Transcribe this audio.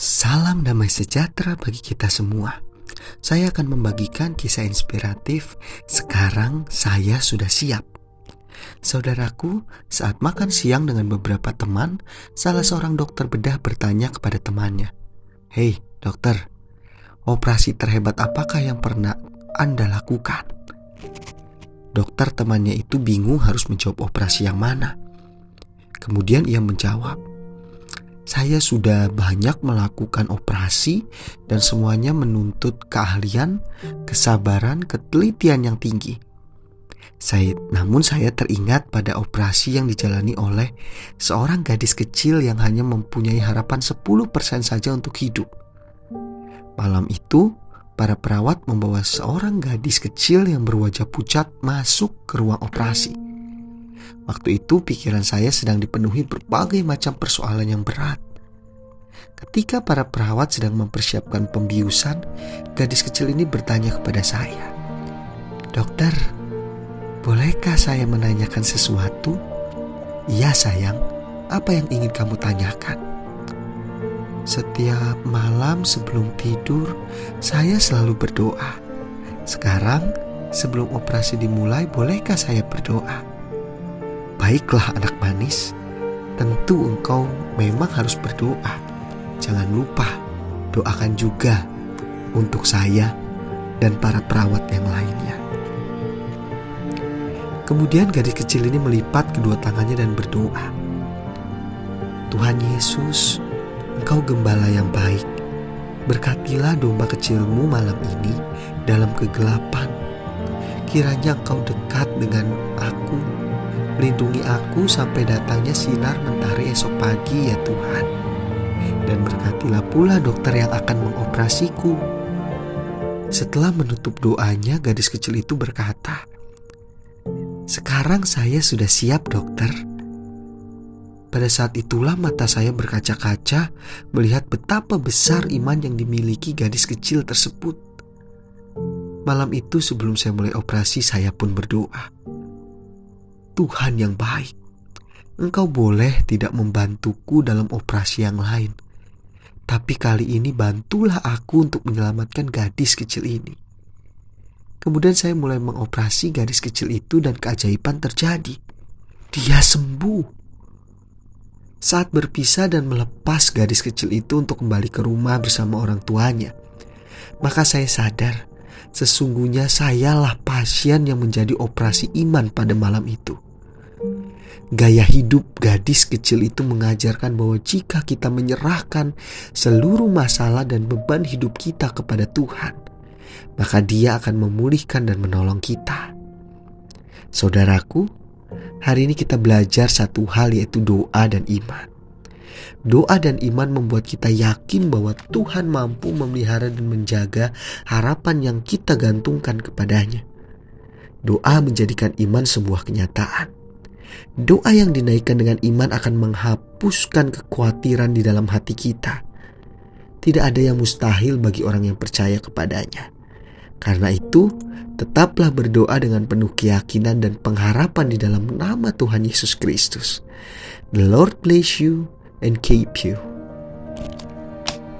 Salam damai sejahtera bagi kita semua. Saya akan membagikan kisah inspiratif. Sekarang saya sudah siap. Saudaraku, saat makan siang dengan beberapa teman, salah seorang dokter bedah bertanya kepada temannya, "Hei, dokter, operasi terhebat apakah yang pernah Anda lakukan?" Dokter temannya itu bingung harus menjawab operasi yang mana. Kemudian ia menjawab, saya sudah banyak melakukan operasi dan semuanya menuntut keahlian, kesabaran, ketelitian yang tinggi. Saya, namun saya teringat pada operasi yang dijalani oleh seorang gadis kecil yang hanya mempunyai harapan 10% saja untuk hidup. Malam itu, para perawat membawa seorang gadis kecil yang berwajah pucat masuk ke ruang operasi. Waktu itu pikiran saya sedang dipenuhi berbagai macam persoalan yang berat. Ketika para perawat sedang mempersiapkan pembiusan, gadis kecil ini bertanya kepada saya, "Dokter, bolehkah saya menanyakan sesuatu?" "Iya, sayang. Apa yang ingin kamu tanyakan?" Setiap malam sebelum tidur, saya selalu berdoa. Sekarang, sebelum operasi dimulai, bolehkah saya berdoa? Baiklah anak manis, tentu engkau memang harus berdoa. Jangan lupa doakan juga untuk saya dan para perawat yang lainnya. Kemudian gadis kecil ini melipat kedua tangannya dan berdoa. Tuhan Yesus, Engkau gembala yang baik. Berkatilah domba kecilmu malam ini dalam kegelapan. Kiranya Engkau dekat dengan Lindungi aku sampai datangnya sinar mentari esok pagi ya Tuhan. Dan berkatilah pula dokter yang akan mengoperasiku. Setelah menutup doanya, gadis kecil itu berkata, "Sekarang saya sudah siap, dokter." Pada saat itulah mata saya berkaca-kaca melihat betapa besar iman yang dimiliki gadis kecil tersebut. Malam itu sebelum saya mulai operasi saya pun berdoa. Tuhan yang baik. Engkau boleh tidak membantuku dalam operasi yang lain, tapi kali ini bantulah aku untuk menyelamatkan gadis kecil ini. Kemudian saya mulai mengoperasi gadis kecil itu dan keajaiban terjadi. Dia sembuh. Saat berpisah dan melepas gadis kecil itu untuk kembali ke rumah bersama orang tuanya, maka saya sadar sesungguhnya sayalah pasien yang menjadi operasi iman pada malam itu. Gaya hidup gadis kecil itu mengajarkan bahwa jika kita menyerahkan seluruh masalah dan beban hidup kita kepada Tuhan, maka Dia akan memulihkan dan menolong kita. Saudaraku, hari ini kita belajar satu hal, yaitu doa dan iman. Doa dan iman membuat kita yakin bahwa Tuhan mampu memelihara dan menjaga harapan yang kita gantungkan kepadanya. Doa menjadikan iman sebuah kenyataan. Doa yang dinaikkan dengan iman akan menghapuskan kekhawatiran di dalam hati kita. Tidak ada yang mustahil bagi orang yang percaya kepadanya. Karena itu, tetaplah berdoa dengan penuh keyakinan dan pengharapan di dalam nama Tuhan Yesus Kristus. The Lord bless you and keep you.